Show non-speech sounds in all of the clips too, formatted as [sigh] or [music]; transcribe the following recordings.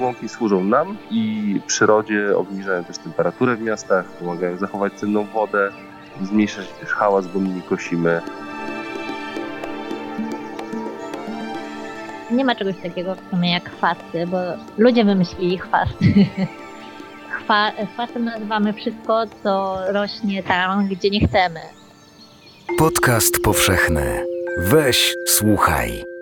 Łąki służą nam i przyrodzie, obniżają też temperaturę w miastach, pomagają zachować cenną wodę, zmniejsza się też hałas, bo my nie kosimy. Nie ma czegoś takiego w sumie jak chwasty, bo ludzie wymyślili chwasty. [laughs] Chwa, chwastem nazywamy wszystko, co rośnie tam, gdzie nie chcemy. Podcast powszechny. Weź, słuchaj.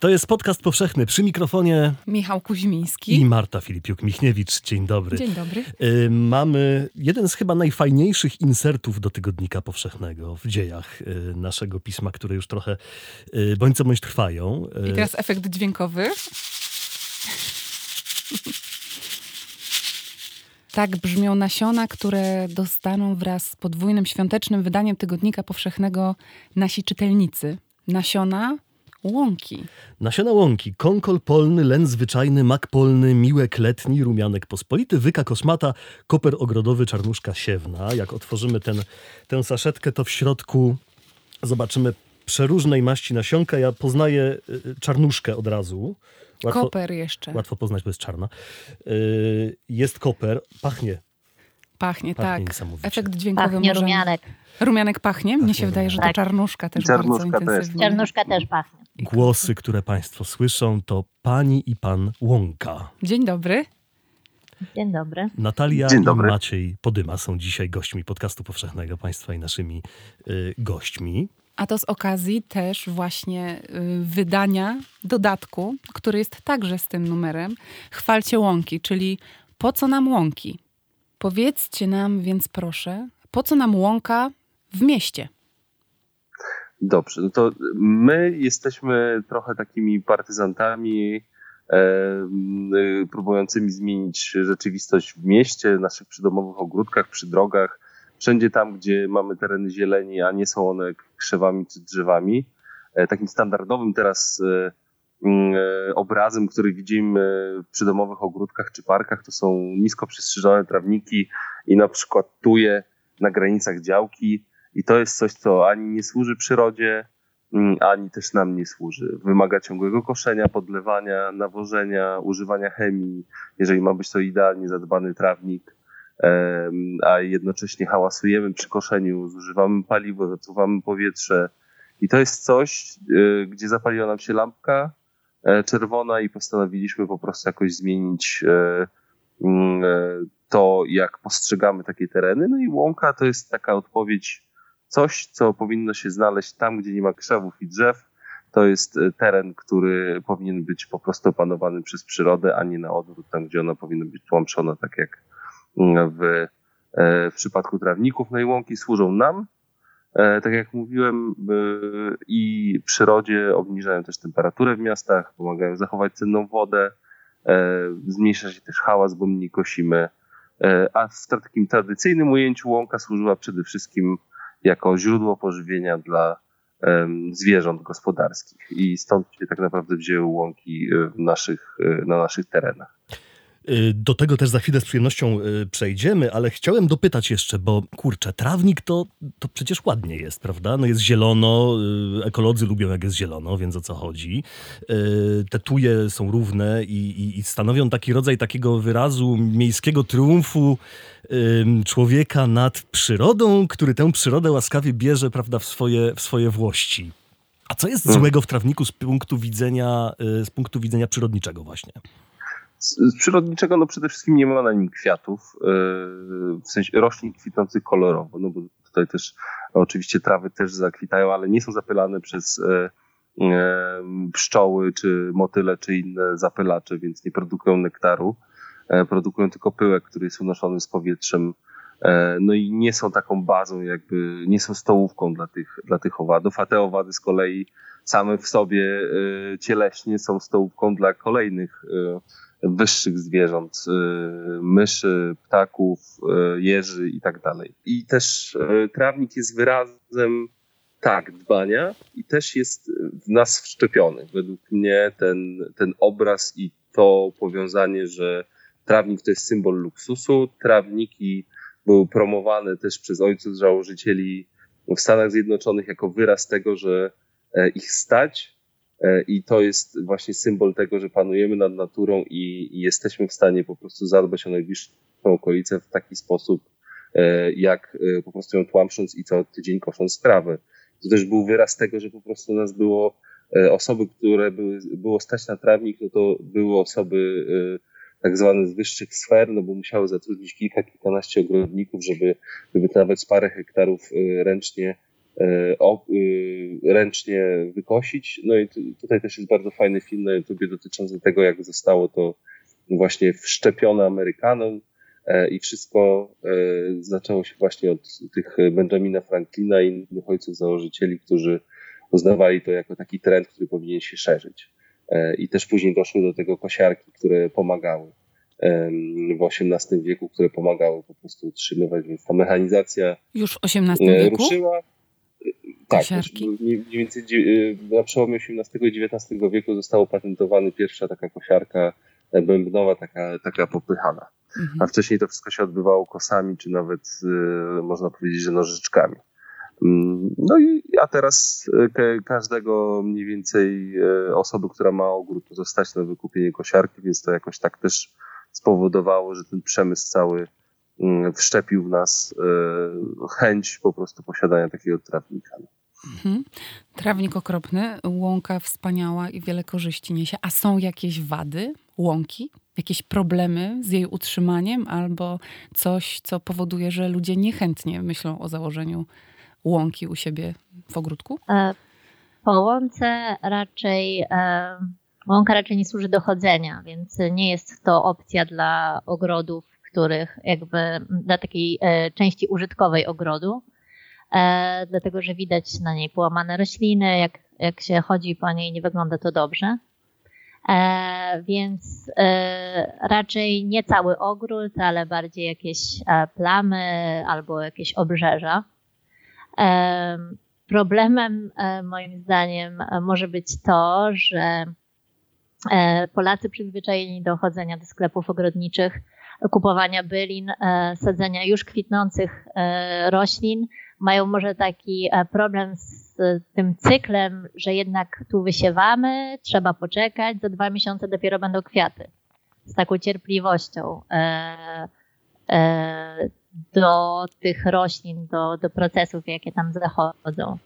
To jest podcast powszechny przy mikrofonie Michał Kuźmiński i Marta Filipiuk-Michniewicz. Dzień dobry. Dzień dobry. Y, mamy jeden z chyba najfajniejszych insertów do tygodnika powszechnego w dziejach y, naszego pisma, które już trochę y, bądź co bądź trwają. I teraz efekt dźwiękowy. Tak brzmią nasiona, które dostaną wraz z podwójnym świątecznym wydaniem tygodnika powszechnego nasi czytelnicy. Nasiona łąki. Nasiona łąki, konkol polny, len zwyczajny, mak polny, miłek letni, rumianek pospolity, wyka kosmata, koper ogrodowy, czarnuszka siewna. Jak otworzymy ten, tę saszetkę, to w środku zobaczymy przeróżnej maści nasionka. Ja poznaję y, czarnuszkę od razu. Łatwo, koper jeszcze. Łatwo poznać, bo jest czarna. Y, jest koper, pachnie. Pachnie, Pachnie tak. Efekt dźwiękowy Pachnie może... rumianek. Rumianek pachnie? Mnie się wydaje, że to rumianek. czarnuszka też Czarnuszka bardzo też. intensywnie. Czarnuszka też pachnie. Głosy, które Państwo słyszą, to pani i pan Łąka. Dzień dobry. Dzień dobry. Natalia Dzień i dobry. Maciej Podyma są dzisiaj gośćmi podcastu powszechnego Państwa i naszymi y, gośćmi. A to z okazji też właśnie y, wydania dodatku, który jest także z tym numerem. Chwalcie łąki, czyli po co nam łąki? Powiedzcie nam więc proszę, po co nam łąka w mieście? Dobrze, no to my jesteśmy trochę takimi partyzantami e, próbującymi zmienić rzeczywistość w mieście, naszych przydomowych ogródkach, przy drogach, wszędzie tam, gdzie mamy tereny zieleni, a nie są one krzewami czy drzewami. E, takim standardowym teraz e, e, obrazem, który widzimy w przydomowych ogródkach czy parkach, to są nisko przystrzyżone trawniki i na przykład tuje na granicach działki. I to jest coś, co ani nie służy przyrodzie, mm, ani też nam nie służy. Wymaga ciągłego koszenia, podlewania, nawożenia, używania chemii, jeżeli ma być to idealnie zadbany trawnik, a jednocześnie hałasujemy przy koszeniu, zużywamy paliwo, zatruwamy powietrze. I to jest coś, y, gdzie zapaliła nam się lampka e, czerwona i postanowiliśmy po prostu jakoś zmienić e, mm, e, to, jak postrzegamy takie tereny. No i łąka to jest taka odpowiedź, coś, co powinno się znaleźć tam, gdzie nie ma krzewów i drzew. To jest e, teren, który powinien być po prostu opanowany przez przyrodę, a nie na odwrót, tam gdzie ona powinna być tłamszona, tak jak mm, w, e, w przypadku trawników. No i łąki służą nam, e, tak jak mówiłem, i przyrodzie obniżają też temperaturę w miastach, pomagają zachować cenną wodę, zmniejsza się też hałas, bo my nie kosimy. A w takim tradycyjnym ujęciu łąka służyła przede wszystkim jako źródło pożywienia dla zwierząt gospodarskich. I stąd się tak naprawdę wzięły łąki e, w naszych, e, na naszych terenach. Y, Do tego też za chwilę z przyjemnością y, przejdziemy, ale chciałem dopytać jeszcze, bo kurczę, trawnik to, to przecież ładnie jest, prawda? No jest zielono, y, ekolodzy lubią jak jest zielono, więc o co chodzi. Te tuje są równe i, i, i stanowią taki rodzaj takiego wyrazu miejskiego triumfu człowieka nad przyrodą, który tę przyrodę łaskawie bierze, prawda, w swoje, w swoje włości. A co jest Mm. złego w trawniku z punktu widzenia, z punktu widzenia przyrodniczego właśnie? Z, przyrodniczego no przede wszystkim nie ma na nim kwiatów, e, w sensie roślin kwitnących kolorowo, no bo tutaj też oczywiście trawy też zakwitają, ale nie są zapylane przez e, e, pszczoły, czy motyle, czy inne zapylacze, więc nie produkują nektaru. E, Produkują tylko pyłek, który jest unoszony z powietrzem. No i nie są taką bazą, jakby nie są stołówką dla tych, dla tych owadów, a te owady z kolei same w sobie cieleśnie są stołówką dla kolejnych wyższych zwierząt, y, myszy, ptaków, y, jeży i tak dalej. I też y, trawnik jest wyrazem tak, dbania i też jest w nas wszczepiony. Według mnie ten, ten obraz i to powiązanie, że trawnik to jest symbol luksusu, trawniki były promowane też przez ojców założycieli w Stanach Zjednoczonych jako wyraz tego, że e, ich stać I to jest właśnie symbol tego, że panujemy nad naturą i, i jesteśmy w stanie po prostu zadbać o najbliższą okolicę w taki sposób, jak po prostu ją tłamsząc i co tydzień kosząc sprawę. To też był wyraz tego, że po prostu nas było osoby, które były, było stać na trawnik, no to były osoby tak zwane z wyższych sfer, no bo musiały zatrudnić kilka, kilkanaście ogrodników, żeby, żeby nawet z parę hektarów ręcznie, y, y, ręcznie wykosić. No i tutaj też jest bardzo fajny film na YouTubie dotyczący tego, jak zostało to właśnie wszczepione Amerykanom e, i wszystko e, zaczęło się właśnie od tych Benjamina Franklina i innych ojców założycieli, którzy uznawali to jako taki trend, który powinien się szerzyć. E, I też później doszły do tego kosiarki, które pomagały w XVIII wieku, które pomagały po prostu utrzymywać, więc ta mechanizacja już w XVIII e, wieku? ruszyła. Tak, mniej więcej e, na przełomie XVIII i XIX wieku została patentowana pierwsza taka kosiarka bębnowa, taka, taka popychana. Mhm. A wcześniej to wszystko się odbywało kosami, czy nawet można powiedzieć, że nożyczkami. Mm, no i a teraz e, każdego mniej więcej e, osoby, która ma ogród, to zostać na wykupienie kosiarki, więc to jakoś tak też spowodowało, że ten przemysł cały mm, wszczepił w nas e, chęć po prostu posiadania takiego trawnika. Mhm. Trawnik okropny, łąka wspaniała i wiele korzyści niesie. A są jakieś wady łąki? Jakieś problemy z jej utrzymaniem albo coś, co powoduje, że ludzie niechętnie myślą o założeniu łąki u siebie w ogródku? E, po łące raczej e, łąka raczej nie służy do chodzenia, więc nie jest to opcja dla ogrodów, których jakby dla takiej e, części użytkowej ogrodu. Dlatego, że widać na niej połamane rośliny, jak, jak się chodzi po niej, nie wygląda to dobrze. więc raczej nie cały ogród, ale bardziej jakieś plamy albo jakieś obrzeża. Problemem e, moim zdaniem e, może być to, że e, Polacy przyzwyczajeni do chodzenia do sklepów ogrodniczych, kupowania bylin, sadzenia już kwitnących roślin, mają może taki problem z tym cyklem, że jednak tu wysiewamy, trzeba poczekać, za dwa miesiące dopiero będą kwiaty. Z taką cierpliwością do tych roślin, do, do procesów, jakie tam zachodzą.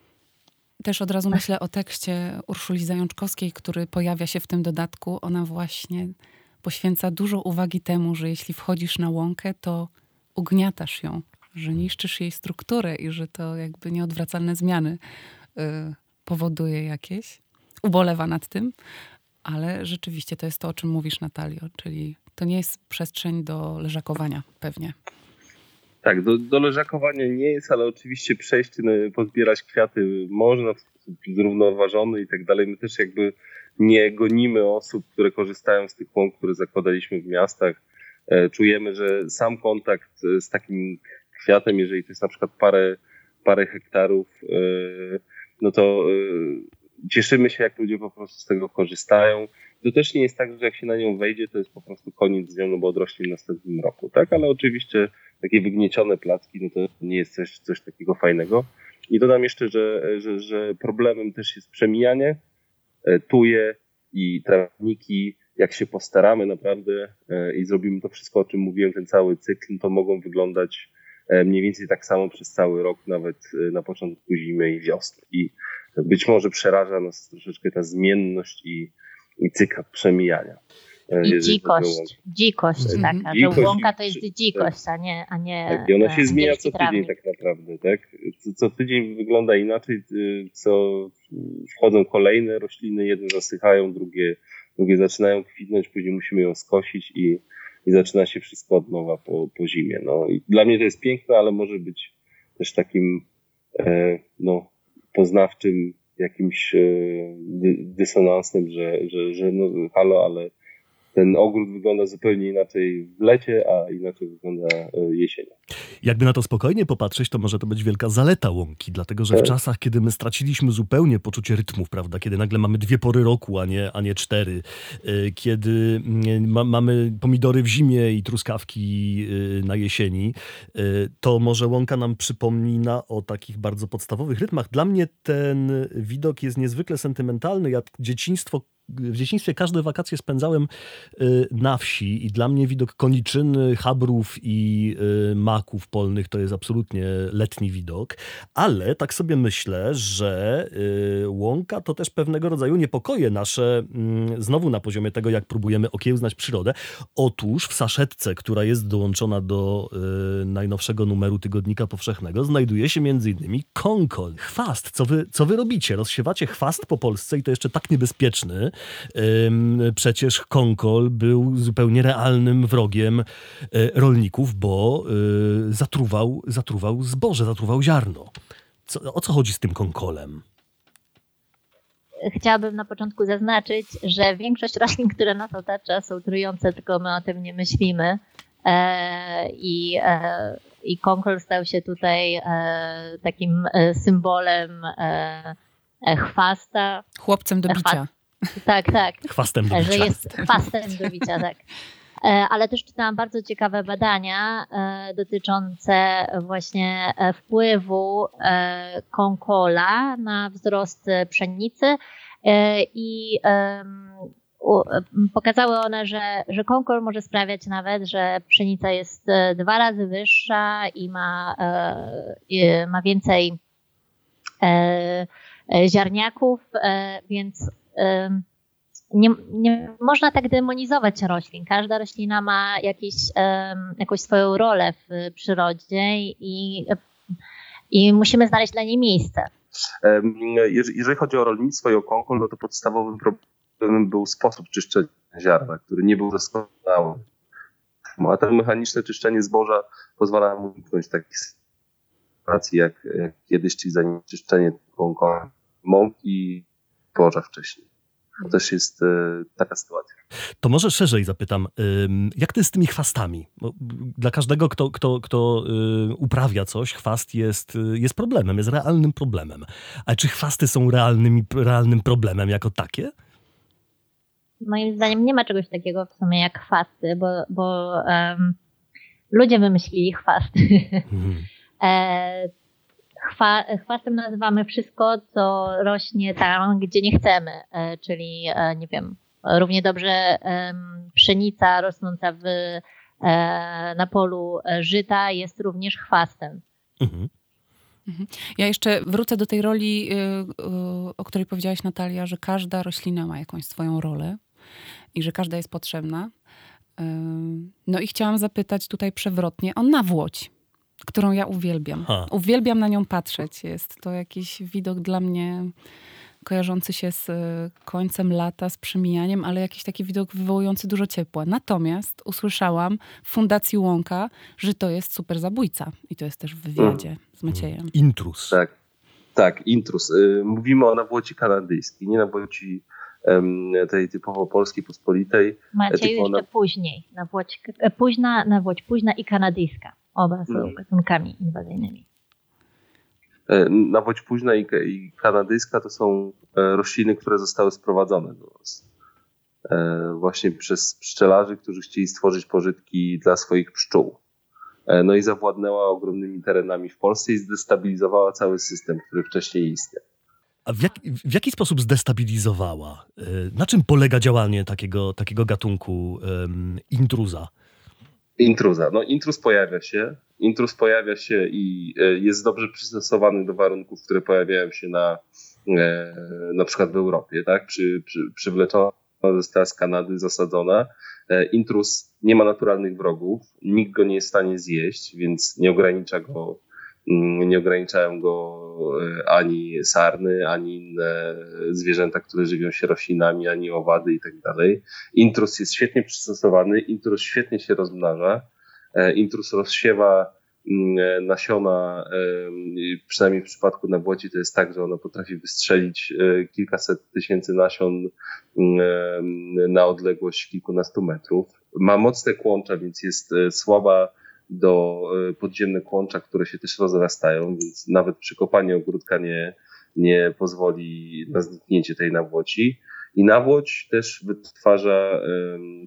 Też od razu myślę o tekście Urszuli Zajączkowskiej, który pojawia się w tym dodatku. Ona właśnie poświęca dużo uwagi temu, że jeśli wchodzisz na łąkę, to ugniatasz ją, że niszczysz jej strukturę i że to jakby nieodwracalne zmiany y, powoduje jakieś. Ubolewa nad tym, ale rzeczywiście to jest to, o czym mówisz, Natalio, czyli to nie jest przestrzeń do leżakowania pewnie. Tak, do, do leżakowania nie jest, ale oczywiście przejść, pozbierać kwiaty można w sposób zrównoważony i tak dalej. My też jakby nie gonimy osób, które korzystają z tych łąk, które zakładaliśmy w miastach. E, czujemy, że sam kontakt z takim kwiatem, jeżeli to jest na przykład parę, parę hektarów, e, no to e, cieszymy się, jak ludzie po prostu z tego korzystają. To też nie jest tak, że jak się na nią wejdzie, to jest po prostu koniec z nią, no bo odrośnie w następnym roku, tak? Ale oczywiście takie wygniecione placki, no to nie jest coś, coś takiego fajnego. I dodam jeszcze, że, że, że problemem też jest przemijanie, e, tuje i trawniki. Jak się postaramy naprawdę e, i zrobimy to wszystko, o czym mówiłem, ten cały cykl, to mogą wyglądać mniej więcej tak samo przez cały rok, nawet na początku zimy i wiosny. I być może przeraża nas troszeczkę ta zmienność i, i cykl przemijania. E, I dzikość, dzikość mhm. taka, dzikość, że łąka to jest dzikość, a nie, a nie tak, I ona się zmienia co tydzień tak naprawdę, tak? Co, co, tydzień wygląda inaczej, y, co wchodzą kolejne rośliny, jedne zasychają, drugie, drugie zaczynają kwitnąć, później musimy ją skosić i, i zaczyna się wszystko od nowa po, po zimie. No i dla mnie to jest piękne, ale może być też takim e, no, poznawczym jakimś e, dysonansem, że, że, że no halo, ale ten ogród wygląda zupełnie inaczej w lecie, a inaczej wygląda e, jesienią. Jakby na to spokojnie popatrzeć, to może to być wielka zaleta łąki, dlatego że w tak. czasach, kiedy my straciliśmy zupełnie poczucie rytmów, prawda, kiedy nagle mamy dwie pory roku, a nie, a nie cztery, e, kiedy mm, ma, mamy pomidory w zimie i truskawki e, na jesieni, to może łąka nam przypomina o takich bardzo podstawowych rytmach. Dla mnie ten widok jest niezwykle sentymentalny. Ja dzieciństwo w dzieciństwie każde wakacje spędzałem y, na wsi i dla mnie widok koniczyny, chabrów i y, maków polnych to jest absolutnie letni widok, ale tak sobie myślę, że y, łąka to też pewnego rodzaju niepokoje nasze, mm, znowu na poziomie tego, jak próbujemy okiełznać przyrodę. Otóż w saszetce, która jest dołączona do najnowszego numeru Tygodnika Powszechnego, znajduje się innymi konkol, chwast. Co wy, co wy robicie? Rozsiewacie chwast po Polsce i to jeszcze tak niebezpieczny, Przecież Konkol był zupełnie realnym wrogiem e, rolników, bo e, zatruwał, zatruwał zboże, zatruwał ziarno. Co, o co chodzi z tym Konkolem? Chciałabym na początku zaznaczyć, że większość roślin, które nas otacza, są trujące, tylko my o tym nie myślimy. E, I, i konkol stał się tutaj takim symbolem chwasta. Chłopcem do bicia. Tak, tak. Chwastem do bicia. Że jest chwastem do bicia, tak. E, ale też czytałam bardzo ciekawe badania e, dotyczące właśnie e, wpływu konkola na wzrost pszenicy i pokazały one, że, że konkol może sprawiać nawet, że pszenica jest dwa razy wyższa i ma, ma więcej ziarniaków, więc nie, nie można tak demonizować roślin. Każda roślina ma jakieś, jakąś swoją rolę w przyrodzie i, i musimy znaleźć dla niej miejsce. Jeżeli chodzi o rolnictwo i o konkol, no to podstawowym problemem był sposób czyszczenia ziarna, który nie był doskonały. A to mechaniczne czyszczenie zboża pozwala mu uniknąć takich sytuacji jak, kiedyś, czyli zanieczyszczenie mąki zboża wcześniej. To też jest e, taka sytuacja. To może szerzej zapytam, jak to jest z tymi chwastami? Bo dla każdego, kto, kto, kto y, uprawia coś, chwast jest, y, jest problemem, jest realnym problemem. Ale czy chwasty są realnym, realnym problemem jako takie? Moim zdaniem nie ma czegoś takiego w sumie jak chwasty, bo, bo um, ludzie wymyślili chwasty. Hmm. [laughs] e, chwa, chwastem nazywamy wszystko, co rośnie tam, gdzie nie chcemy, e, czyli e, nie wiem, równie dobrze pszenica rosnąca w, e, na polu żyta jest również chwastem. Mhm. mhm. Ja jeszcze wrócę do tej roli, y, y, o której powiedziałaś Natalia, że każda roślina ma jakąś swoją rolę i że każda jest potrzebna. No i chciałam zapytać tutaj przewrotnie o nawłoć którą ja uwielbiam. Ha. Uwielbiam na nią patrzeć. Jest to jakiś widok dla mnie kojarzący się z e, końcem lata, z przemijaniem, ale jakiś taki widok wywołujący dużo ciepła. Natomiast usłyszałam w Fundacji Łąka, że to jest super zabójca. I to jest też w wywiadzie mm. z Maciejem. Intrus. Tak, tak, intrus. Y, mówimy o nawłoci kanadyjskiej, nie nawłoci tej typowo polskiej, pospolitej. Maciej jeszcze na... później. Nawłoć, e, późna, nawłoć późna i kanadyjska. Oba są hmm. gatunkami inwazyjnymi. E, nawłoć późna i, i kanadyjska to są e, rośliny, które zostały sprowadzone do nas. Właśnie przez pszczelarzy, którzy chcieli stworzyć pożytki dla swoich pszczół. No i zawładnęła ogromnymi terenami w Polsce i zdestabilizowała cały system, który wcześniej istniał. A w, jak, w jaki sposób zdestabilizowała? E, na czym polega działanie takiego, takiego gatunku um, intruza? Intruza. No, intruz pojawia się. Intruz pojawia się i e, jest dobrze przystosowany do warunków, które pojawiają się na, e, na przykład w Europie. Tak? Przy, przy, przywleczona została z Kanady, zasadzona. Intruz nie ma naturalnych wrogów, nikt go nie jest w stanie zjeść, więc nie ogranicza go nie ograniczają go e, ani sarny, ani inne zwierzęta, które żywią się roślinami, ani owady i tak dalej. Intrus jest świetnie przystosowany, intrus świetnie się rozmnaża, e, intrus rozsiewa mm, nasiona, przynajmniej w przypadku nawłoci to jest tak, że ona potrafi wystrzelić kilkaset tysięcy nasion na odległość kilkunastu metrów. Ma mocne kłącza, więc jest słaba do podziemne kłącza, które się też rozrastają, więc nawet przykopanie ogródka nie, nie pozwoli na zniknięcie tej nawłoci. I nawłoć też wytwarza,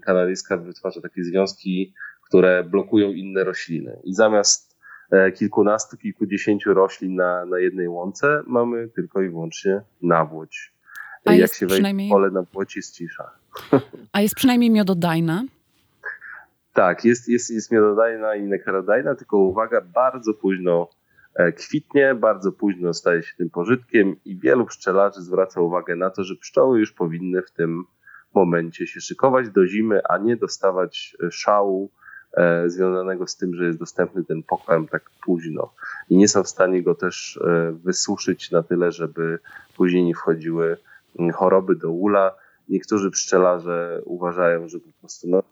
kanadyjska wytwarza takie związki, które blokują inne rośliny. I zamiast e, kilkunastu, kilkudziesięciu roślin na, na jednej łące mamy tylko i wyłącznie nawłoć. A Jak się wejdzie w pole nawłoci, jest cisza. A jest przynajmniej miododajna. Tak, jest, jest, jest miododajna i nektarodajna, tylko uwaga, bardzo późno e, kwitnie, bardzo późno staje się tym pożytkiem i wielu pszczelarzy zwraca uwagę na to, że pszczoły już powinny w tym momencie się szykować do zimy, a nie dostawać e, szału e, związanego z tym, że jest dostępny ten pokarm tak późno i nie są w stanie go też e, wysuszyć na tyle, żeby później nie wchodziły mm, choroby do ula. Niektórzy pszczelarze uważają, że po prostu no,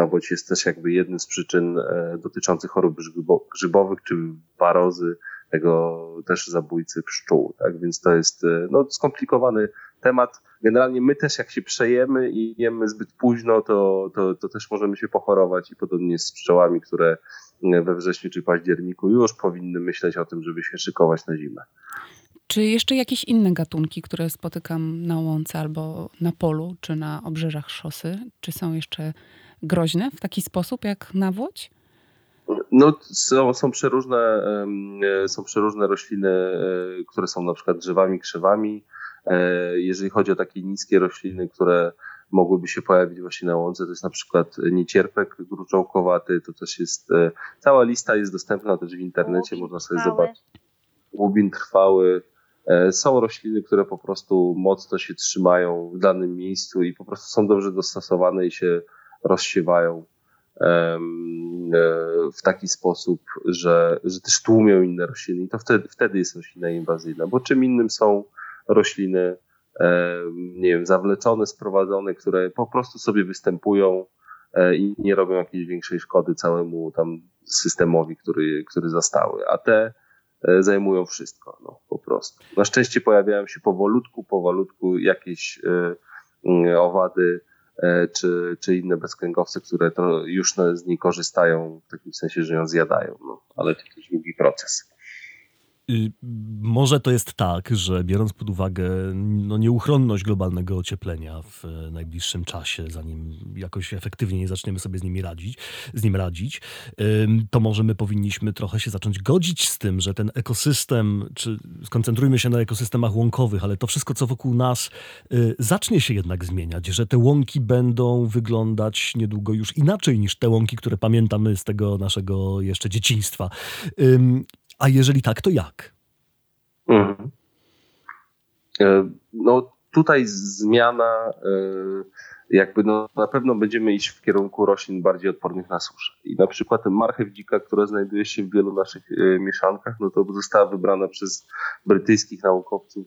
nawłoć jest też jakby jednym z przyczyn e, dotyczących chorób grzybo, grzybowych czy warozy, tego też zabójcy pszczół. Tak? Więc to jest e, no, skomplikowany temat. Generalnie my też jak się przejemy i jemy zbyt późno, to, to, to też możemy się pochorować i podobnie z pszczołami, które e, we wrześniu czy październiku już powinny myśleć o tym, żeby się szykować na zimę. Czy jeszcze jakieś inne gatunki, które spotykam na łące albo na polu, czy na obrzeżach szosy, czy są jeszcze groźne w taki sposób jak nawłoć? No, są, są, przeróżne, e, są przeróżne rośliny, e, które są na przykład drzewami, krzewami. E, Jeżeli chodzi o takie niskie rośliny, które mogłyby się pojawić właśnie na łące, to jest na przykład niecierpek gruczołkowaty, to też jest, cała lista jest dostępna też w internecie, Łubin można sobie trwały. zobaczyć. Łubin trwały. Są rośliny, które po prostu mocno się trzymają w danym miejscu i po prostu są dobrze dostosowane i się rozsiewają e, w taki sposób, że, że też tłumią inne rośliny. I to wtedy, wtedy jest roślina inwazyjna, bo czym innym są rośliny, nie wiem, zawleczone, sprowadzone, które po prostu sobie występują e, i nie robią jakiejś większej szkody całemu tam systemowi, który, który zastały, a te e, zajmują wszystko, no, po prostu. Na szczęście pojawiają się powolutku, powolutku jakieś owady, czy, czy inne bezkręgowce, które to już na- z niej korzystają, w takim sensie, że ją zjadają. No, ale to też długi proces. Y, Może to jest tak, że biorąc pod uwagę no, nieuchronność globalnego ocieplenia w e, najbliższym czasie, zanim jakoś efektywnie nie zaczniemy sobie z nimi radzić, z nim radzić, to może my powinniśmy trochę się zacząć godzić z tym, że ten ekosystem, czy skoncentrujmy się na ekosystemach łąkowych, ale to wszystko, co wokół nas, y, zacznie się jednak zmieniać, że te łąki będą wyglądać niedługo już inaczej niż te łąki, które pamiętamy z tego naszego jeszcze dzieciństwa. A jeżeli tak, to jak? Mhm. E, No tutaj zmiana, e, jakby no, na pewno będziemy iść w kierunku roślin bardziej odpornych na suszę. I na przykład marchew dzika, która znajduje się w wielu naszych e, mieszankach, no to została wybrana przez brytyjskich naukowców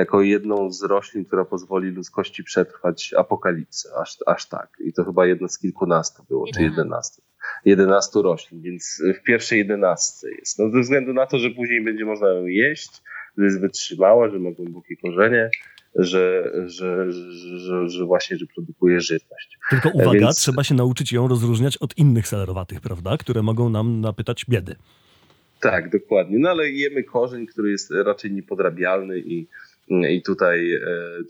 jako jedną z roślin, która pozwoli ludzkości przetrwać apokalipsę, aż, aż tak. I to chyba jedna z kilkunastu było, czy Jedenastu. jedenastu. 11 roślin, więc w pierwszej jedenastce jest. No ze względu na to, że później będzie można ją jeść, że jest wytrzymała, że ma głębokie korzenie, że, że, że, że, że właśnie, że produkuje żywność. Tylko uwaga, więc- trzeba się nauczyć ją rozróżniać od innych selerowatych, prawda? Które mogą nam napytać biedy. Tak, dokładnie. No ale jemy korzeń, który jest raczej niepodrabialny i, i tutaj, e,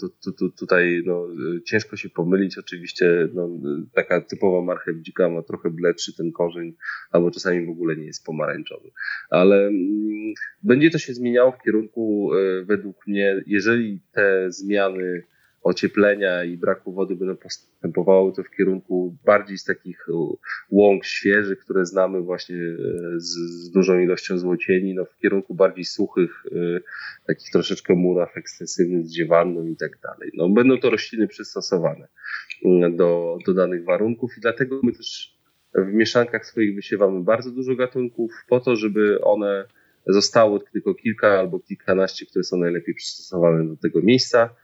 tu, tu, tu, tutaj no, ciężko się pomylić. Oczywiście no, taka typowa marchew dzika ma trochę bledszy ten korzeń, albo czasami w ogóle nie jest pomarańczowy. Ale mm, będzie to się zmieniało w kierunku, e, według mnie, jeżeli te zmiany ocieplenia i braku wody będą postępowały, to w kierunku bardziej z takich łąk świeżych, które znamy właśnie e, z, z dużą ilością złocieni, no w kierunku bardziej suchych, e, takich troszeczkę muraw ekstensywnych z dziewanną i tak dalej. No będą to rośliny przystosowane mm, do, do danych warunków i dlatego my też w mieszankach swoich wysiewamy bardzo dużo gatunków po to, żeby one zostało tylko kilka albo kilkanaście, które są najlepiej przystosowane do tego miejsca.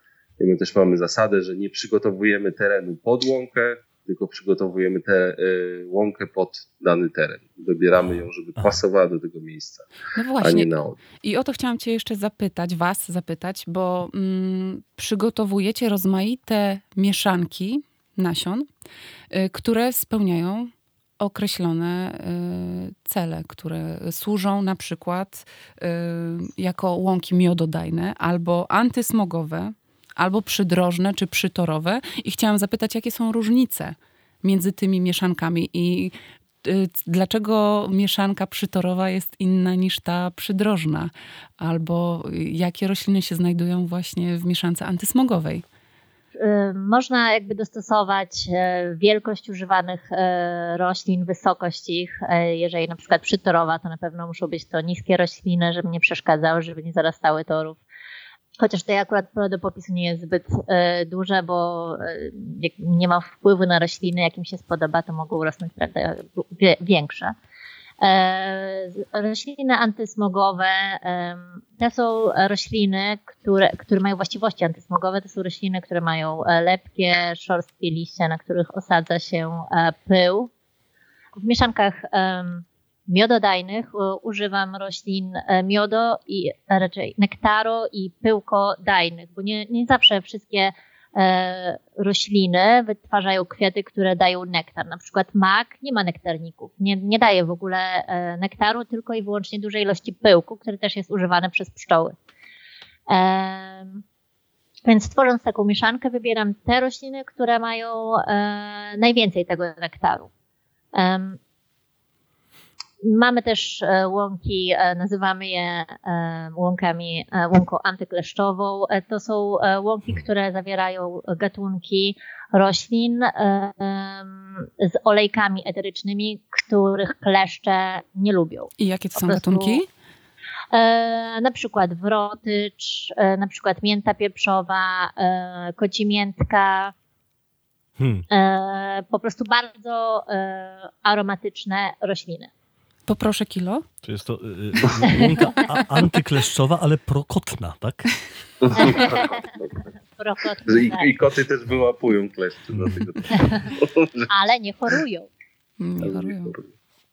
I my też mamy zasadę, że nie przygotowujemy terenu pod łąkę, tylko przygotowujemy tę łąkę pod dany teren. Dobieramy ją, żeby pasowała do tego miejsca, no właśnie. a nie na odwrót. I o to chciałam cię jeszcze zapytać, was zapytać, bo mm, przygotowujecie rozmaite mieszanki nasion, y, które spełniają określone y, cele, które służą na przykład y, jako łąki miododajne albo antysmogowe, albo przydrożne czy przytorowe. I chciałam zapytać, jakie są różnice między tymi mieszankami i dlaczego mieszanka przytorowa jest inna niż ta przydrożna, albo jakie rośliny się znajdują właśnie w mieszance antysmogowej. Y, można jakby dostosować y, wielkość używanych y, roślin, wysokość ich. Jeżeli na przykład przytorowa, to na pewno muszą być to niskie rośliny, żeby nie przeszkadzały, żeby nie zarastały torów. Chociaż tutaj akurat pole do popisu nie jest zbyt duże, bo nie ma wpływu na rośliny, jakim się spodoba, to mogą rosnąć prawda, większe. E, rośliny antysmogowe to są rośliny, które, które mają właściwości antysmogowe. To są rośliny, które mają e, lepkie, szorstkie liście, na których osadza się e, pył. W mieszankach miododajnych używam roślin miodo i raczej nektaro i pyłkodajnych, bo nie, nie zawsze wszystkie E, rośliny wytwarzają kwiaty, które dają nektar. Na przykład mak nie ma nektarników, nie, nie daje w ogóle e, nektaru, tylko i wyłącznie dużej ilości pyłku, który też jest używany przez pszczoły. Więc tworząc taką mieszankę, wybieram te rośliny, które mają e, najwięcej tego nektaru. Mamy też e, łąki, e, nazywamy je e, łąkami, łąką antykleszczową. To są łąki, które zawierają gatunki roślin z olejkami eterycznymi, których kleszcze nie lubią. I jakie to są gatunki? Na przykład wrotycz, na przykład mięta pieprzowa, kocimiętka, hmm. po prostu bardzo aromatyczne rośliny. Poproszę kilo. To jest to y, łąka antykleszczowa, ale prokotna, tak? prokotna. I, I, koty też wyłapują kleszcze. Dlatego. [laughs] ale nie chorują. Nie chorują.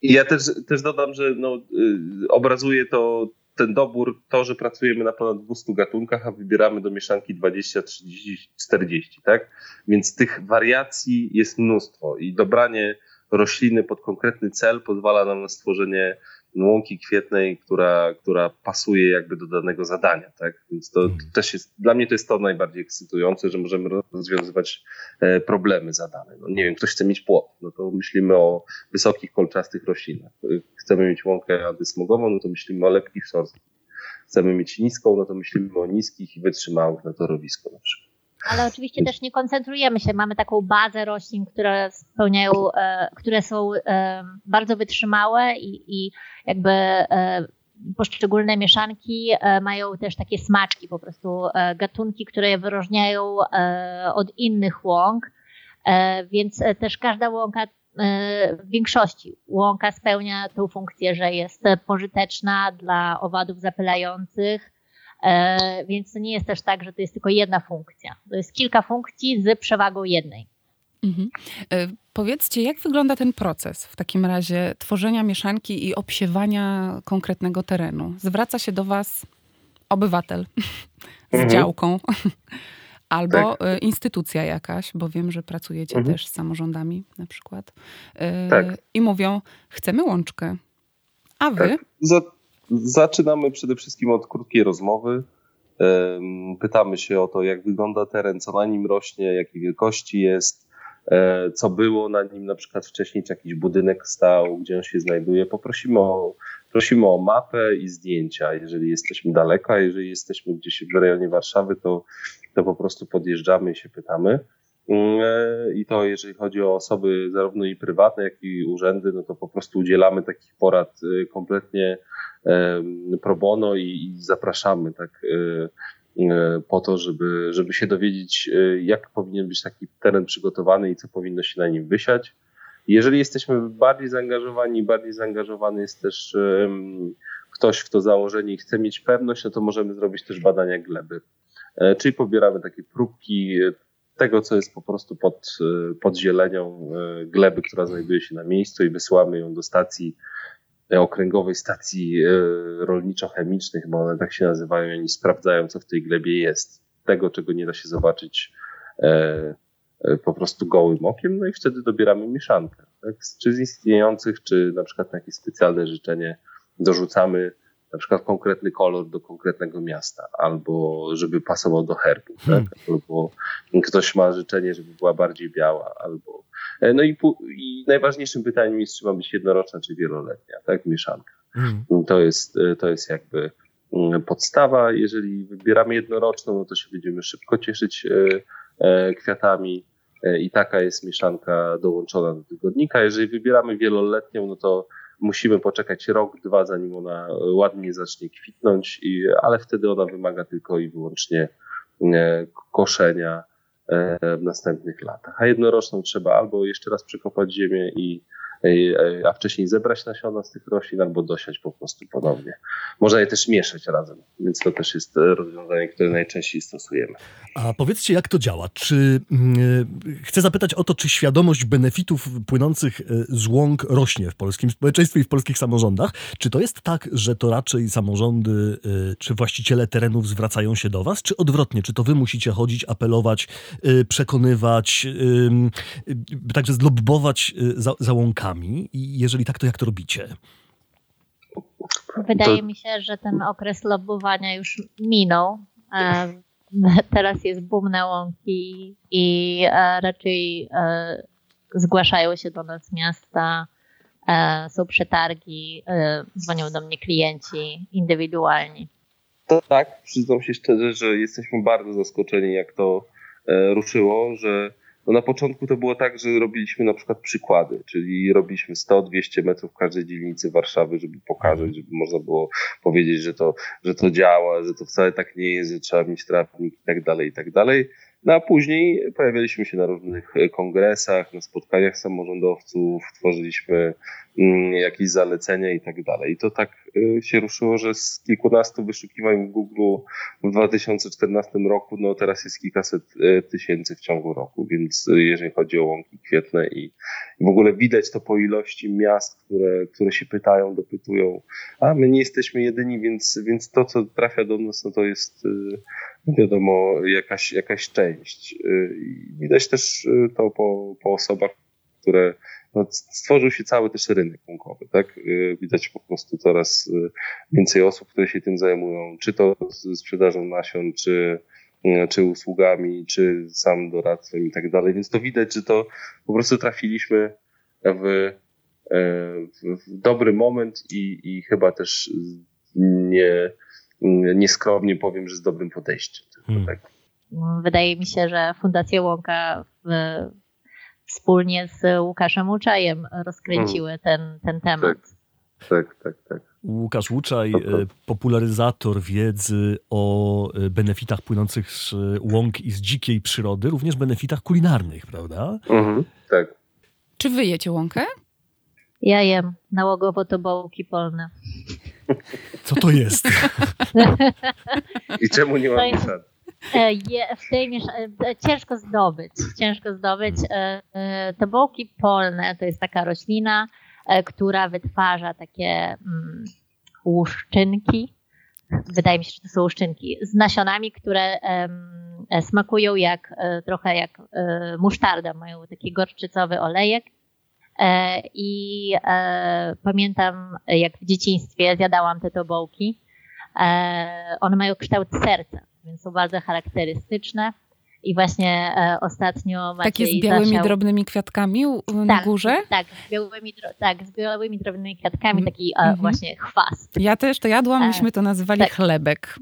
I ja też, też dodam, że no, y, obrazuje to ten dobór, to, że pracujemy na ponad 200 gatunkach, a wybieramy do mieszanki 20, 30, 40, tak? Więc tych wariacji jest mnóstwo i dobranie rośliny pod konkretny cel pozwala nam na stworzenie łąki kwietnej, która, która pasuje jakby do danego zadania, tak? Więc to, to mhm. też jest, dla mnie to jest to najbardziej ekscytujące, że możemy rozwiązywać e, problemy zadane. No nie wiem, ktoś chce mieć płot, no to myślimy o wysokich, kolczastych roślinach. Chcemy mieć łąkę antysmogową, no to myślimy o lepkich szorskich. Chcemy mieć niską, no to myślimy o niskich i wytrzymałych na torowisko na przykład. Ale oczywiście też nie koncentrujemy się. Mamy taką bazę roślin, które spełniają, e, które są e, bardzo wytrzymałe i, i jakby e, poszczególne mieszanki mają też takie smaczki, po prostu gatunki, które je wyróżniają od innych łąk. Więc też każda łąka w większości łąka spełnia tą funkcję, że jest pożyteczna dla owadów zapylających, więc to nie jest też tak, że to jest tylko jedna funkcja. To jest kilka funkcji z przewagą jednej. Mhm. E, powiedzcie, jak wygląda ten proces w takim razie tworzenia mieszanki i obsiewania konkretnego terenu? Zwraca się do Was obywatel z mhm. działką [laughs] albo tak. E, instytucja jakaś, bo wiem, że pracujecie mhm. też z samorządami na przykład. Tak. I mówią, chcemy łączkę. A wy? Tak. Za Zaczynamy przede wszystkim od krótkiej rozmowy. Pytamy się o to, jak wygląda teren, co na nim rośnie, jakiej wielkości jest, e, co było na nim na przykład wcześniej, czy jakiś budynek stał, gdzie on się znajduje. Poprosimy o, prosimy o mapę i zdjęcia, jeżeli jesteśmy daleko, a jeżeli jesteśmy gdzieś w rejonie Warszawy, to, to po prostu podjeżdżamy i się pytamy. E, I to jeżeli chodzi o osoby zarówno i prywatne, jak i urzędy, no to po prostu udzielamy takich porad e, kompletnie pro bono i, i zapraszamy tak e, po to, żeby, żeby się dowiedzieć, jak powinien być taki teren przygotowany i co powinno się na nim wysiać. Jeżeli jesteśmy bardziej zaangażowani, bardziej zaangażowany jest też ktoś, kto założenie chce mieć pewność, no to możemy zrobić też badania gleby. Czyli pobieramy takie próbki tego, co jest po prostu pod, pod zielenią gleby, która znajduje się na miejscu i wysyłamy ją do stacji okręgowej stacji rolniczo-chemicznych, bo one tak się nazywają, oni sprawdzają, co w tej glebie jest. Tego, czego nie da się zobaczyć po prostu gołym okiem, no i wtedy dobieramy mieszankę. Tak? Czy z istniejących, czy na przykład na jakieś specjalne życzenie dorzucamy na przykład konkretny kolor do konkretnego miasta, albo żeby pasował do herbu, tak? Hmm. albo ktoś ma życzenie, żeby była bardziej biała, albo. E, no i, i najważniejszym pytaniem jest, czy ma być jednoroczna, czy wieloletnia, tak? Mieszanka. Hmm. To, jest, e, to jest jakby mm, podstawa. Jeżeli wybieramy jednoroczną, no to się będziemy szybko cieszyć e, kwiatami i taka jest mieszanka dołączona do tygodnika. Jeżeli wybieramy wieloletnią, no to musimy poczekać rok, dwa, zanim ona ładnie zacznie kwitnąć, i, ale wtedy ona wymaga tylko i wyłącznie e, koszenia e, w następnych latach. A jednoroczną trzeba albo jeszcze raz przekopać ziemię i a wcześniej zebrać nasiona z tych roślin albo dosiać po prostu ponownie. Można je też mieszać razem, więc to też jest rozwiązanie, które najczęściej stosujemy. A powiedzcie, jak to działa? Czy yy, chcę zapytać o to, czy świadomość benefitów płynących e, z łąk rośnie w polskim społeczeństwie i w polskich samorządach? Czy to jest tak, że to raczej samorządy czy właściciele terenów zwracają się do was, czy odwrotnie? Czy to wy musicie chodzić, apelować, przekonywać, także zlobbować za, za łąkami? Sami? I jeżeli tak, to jak to robicie? Wydaje to... mi się, że ten okres lobowania już minął. E, [laughs] teraz jest boom na łąki i e, raczej e, zgłaszają się do nas miasta, są przetargi, dzwonią do mnie klienci indywidualni. To tak, przyznam się szczerze, że jesteśmy bardzo zaskoczeni, jak to ruszyło, że no na początku to było tak, że robiliśmy na przykład przykłady, czyli robiliśmy 100-200 metrów każdej dzielnicy Warszawy, żeby pokazać, żeby można było powiedzieć, że to, że to działa, że to wcale tak nie jest, że trzeba mieć trawnik i tak dalej, i tak dalej. No a później pojawialiśmy się na różnych kongresach, na spotkaniach samorządowców, tworzyliśmy jakieś zalecenia i tak dalej. I to tak y, się ruszyło, że z kilkunastu wyszukiwań w Google w 2014 roku, no teraz jest kilkaset y, tysięcy w ciągu roku, więc y, jeżeli chodzi o łąki kwietne i w ogóle widać to po ilości miast, które, które się pytają, dopytują, a my nie jesteśmy jedyni, więc, więc to, co trafia do nas, no to jest wiadomo, jakaś, jakaś część. Y, widać też y, to po, po osobach, które no, stworzył się cały też rynek łąkowy, tak? Y, widać po prostu coraz więcej osób, które się tym zajmują, czy to sprzedażą nasion, czy, czy usługami, czy sam doradztwem i tak dalej. Więc to widać, że to po prostu trafiliśmy w, w, w dobry moment i, i chyba też nie, nieskromnie powiem, że z dobrym podejściem. Hmm. Tak. Wydaje mi się, że Fundacja Łąka w, wspólnie z Łukaszem Łuczajem rozkręciły hmm. ten, ten temat. Tak, tak, tak. tak. Łukasz Łuczaj, e, popularyzator wiedzy o e, benefitach płynących z łąk i z dzikiej przyrody, również benefitach kulinarnych, prawda? Mhm, tak. Czy wy jecie łąkę? Ja jem. Nałogowo to bołki polne. Co to jest? [laughs] I czemu nie ma mieszanki? E, w tej e, ciężko zdobyć. Ciężko zdobyć. E, te polne to jest taka roślina, która wytwarza takie mm, łuszczynki. Wydaje mi się, że to są łuszczynki z nasionami, które smakują jak trochę jak musztarda, mają taki gorczycowy olejek I pamiętam, jak w dzieciństwie zjadałam te tobołki. One mają kształt serca, więc są bardzo charakterystyczne. I właśnie ostatnio Maciej Takie z białymi, zasiał... drobnymi kwiatkami na tak, górze? Tak, z białymi, tak, z białymi, drobnymi kwiatkami, mm, taki mm -hmm. właśnie chwast. Ja też to jadłam, myśmy to nazywali tak. chlebek.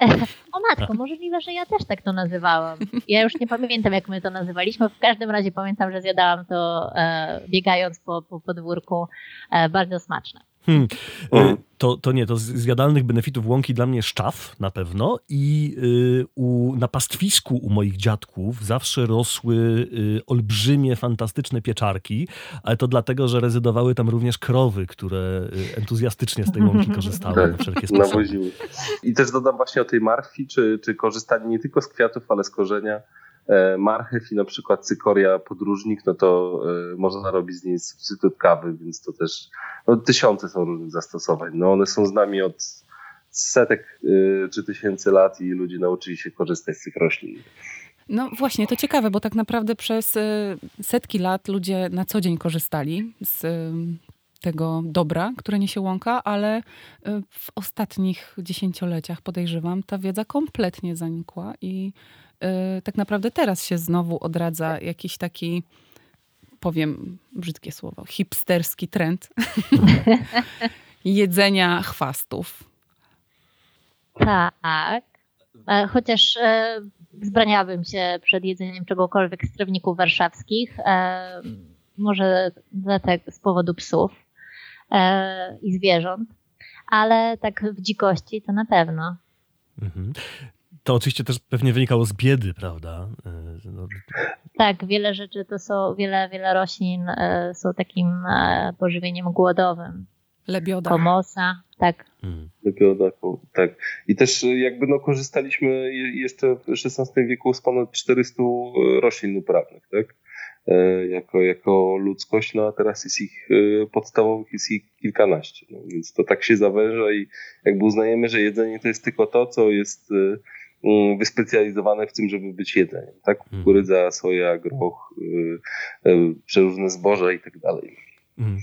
[laughs] O matko, możliwe, że ja też tak to nazywałam. Ja już nie pamiętam, jak my to nazywaliśmy. W każdym razie pamiętam, że zjadałam to e, biegając po, po podwórku. E, bardzo smaczne. Hmm. Mhm. To, to nie, to z jadalnych benefitów łąki dla mnie szczaw na pewno i y, u, na pastwisku u moich dziadków zawsze rosły y, olbrzymie, fantastyczne pieczarki, ale to dlatego, że rezydowały tam również krowy, które y, entuzjastycznie z tej łąki [laughs] korzystały tak, na wszelkie sposoby. I też dodam właśnie o tej marfi, czy, czy korzystanie nie tylko z kwiatów, ale z korzenia marchew i na przykład cykoria podróżnik, no to e, można robić z niej substytut kawy, więc to też no, tysiące są różnych zastosowań. No one są z nami od setek czy tysięcy lat i ludzie nauczyli się korzystać z tych roślin. No właśnie, to ciekawe, bo tak naprawdę przez setki lat ludzie na co dzień korzystali z tego dobra, które niesie łąka, ale w ostatnich dziesięcioleciach, podejrzewam, ta wiedza kompletnie zanikła i tak naprawdę teraz się znowu odradza jakiś taki, powiem brzydkie słowo, hipsterski trend [laughs] jedzenia chwastów. Tak. E, chociaż e, zbraniałabym się przed jedzeniem czegokolwiek z trawników warszawskich. E, może z powodu psów. E, i zwierząt, ale tak w dzikości to na pewno. Mhm. To oczywiście też pewnie wynikało z biedy, prawda? E, no. Tak, wiele rzeczy to są, wiele, wiele roślin e, są takim pożywieniem głodowym. Lebioda. Komosa, tak. Mhm. Lebioda, tak. I też jakby no korzystaliśmy jeszcze w XVI wieku z ponad 400 roślin uprawnych, tak? E, jako, jako ludzkość, no a teraz jest ich e, podstawowych, jest ich kilkanaście. No, więc to tak się zawęża i jakby uznajemy, że jedzenie to jest tylko to, co jest wyspecjalizowane w tym, żeby być jedzeniem. Tak? Mhm. Kukurydza, soja, groch, przeróżne zboża i tak dalej. Mm.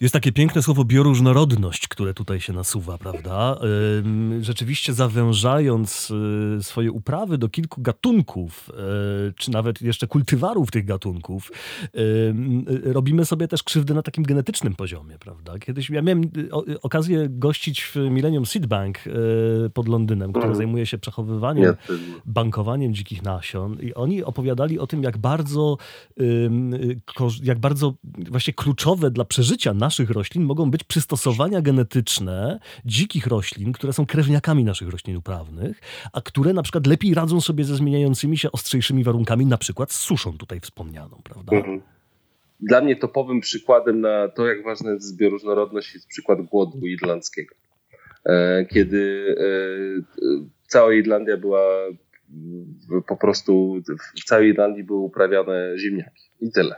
Jest takie piękne słowo bioróżnorodność, które tutaj się nasuwa, prawda? Rzeczywiście zawężając y, swoje uprawy do kilku gatunków, y, czy nawet jeszcze kultywarów tych gatunków, y, robimy sobie też krzywdę na takim genetycznym poziomie, prawda? Kiedyś ja miałem okazję gościć w Millennium Seed Bank pod Londynem, który mhm. zajmuje się przechowywaniem, bankowaniem dzikich nasion i oni opowiadali o tym, jak bardzo, jak bardzo właśnie kluczowe dla przeżycia naszych roślin mogą być przystosowania genetyczne dzikich roślin, które są krewniakami naszych roślin uprawnych, a które na przykład lepiej radzą sobie ze zmieniającymi się ostrzejszymi warunkami, na przykład z suszą tutaj wspomnianą, prawda? Mhm. Dla mnie topowym przykładem na to, jak ważna jest bioróżnorodność, jest przykład głodu irlandzkiego. E, kiedy e, cała Irlandia była po prostu, w całej Irlandii były uprawiane ziemniaki i tyle.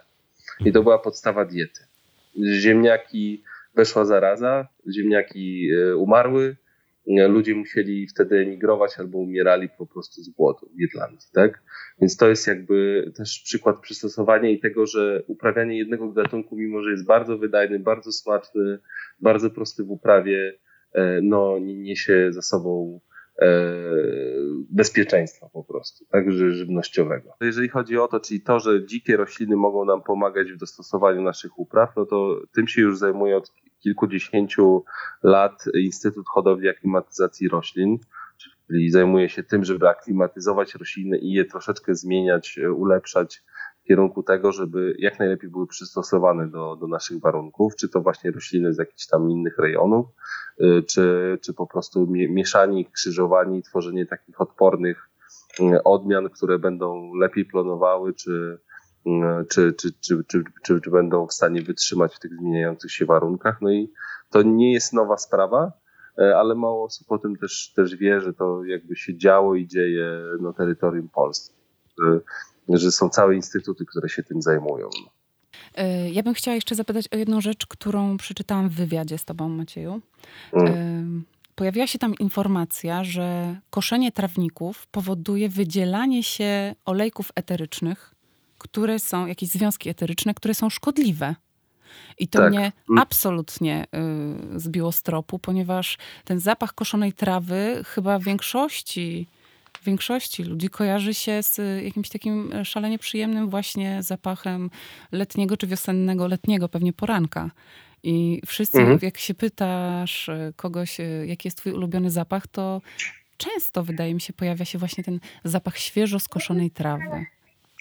I to była podstawa diety ziemniaki weszła zaraza, ziemniaki e, umarły, e, ludzie musieli wtedy emigrować albo umierali po prostu z głodu w Irlandii, tak? Więc to jest jakby też przykład przystosowania i tego, że uprawianie jednego gatunku, mimo że jest bardzo wydajny, bardzo smaczny, bardzo prosty w uprawie, e, no niesie za sobą bezpieczeństwa po prostu, także żywnościowego. Jeżeli chodzi o to, czyli to, że dzikie rośliny mogą nam pomagać w dostosowaniu naszych upraw, no to tym się już zajmuje od kilkudziesięciu lat Instytut Hodowli Aklimatyzacji Roślin, czyli zajmuje się tym, żeby aklimatyzować rośliny i je troszeczkę zmieniać, ulepszać kierunku tego, żeby jak najlepiej były przystosowane do, do naszych warunków, czy to właśnie rośliny z jakichś tam innych rejonów, Y, czy, czy po prostu mieszanie ich, krzyżowanie tworzenie takich odpornych y, odmian, które będą lepiej plonowały, czy, y, czy, czy, czy, czy, czy, czy będą w stanie wytrzymać w tych zmieniających się warunkach. No i to nie jest nowa sprawa, ale mało osób o tym też, też wie, że to jakby się działo i dzieje na terytorium Polski. Że, są całe instytuty, które się tym zajmują. E, ja bym chciała jeszcze zapytać o jedną rzecz, którą przeczytałam w wywiadzie z tobą, Macieju. Mm. Pojawiła się tam informacja, że koszenie trawników powoduje wydzielanie się olejków eterycznych, które są, jakieś związki eteryczne, które są szkodliwe. I to tak. mnie mm. absolutnie y, zbiło z tropu, ponieważ ten zapach koszonej trawy chyba w większości większości ludzi kojarzy się z jakimś takim e, szalenie przyjemnym właśnie zapachem letniego czy wiosennego, letniego pewnie poranka. I wszyscy, mhm. jak się pytasz e, kogoś, e, jaki jest twój ulubiony zapach, to często, wydaje mi się, pojawia się właśnie ten zapach świeżo skoszonej trawy.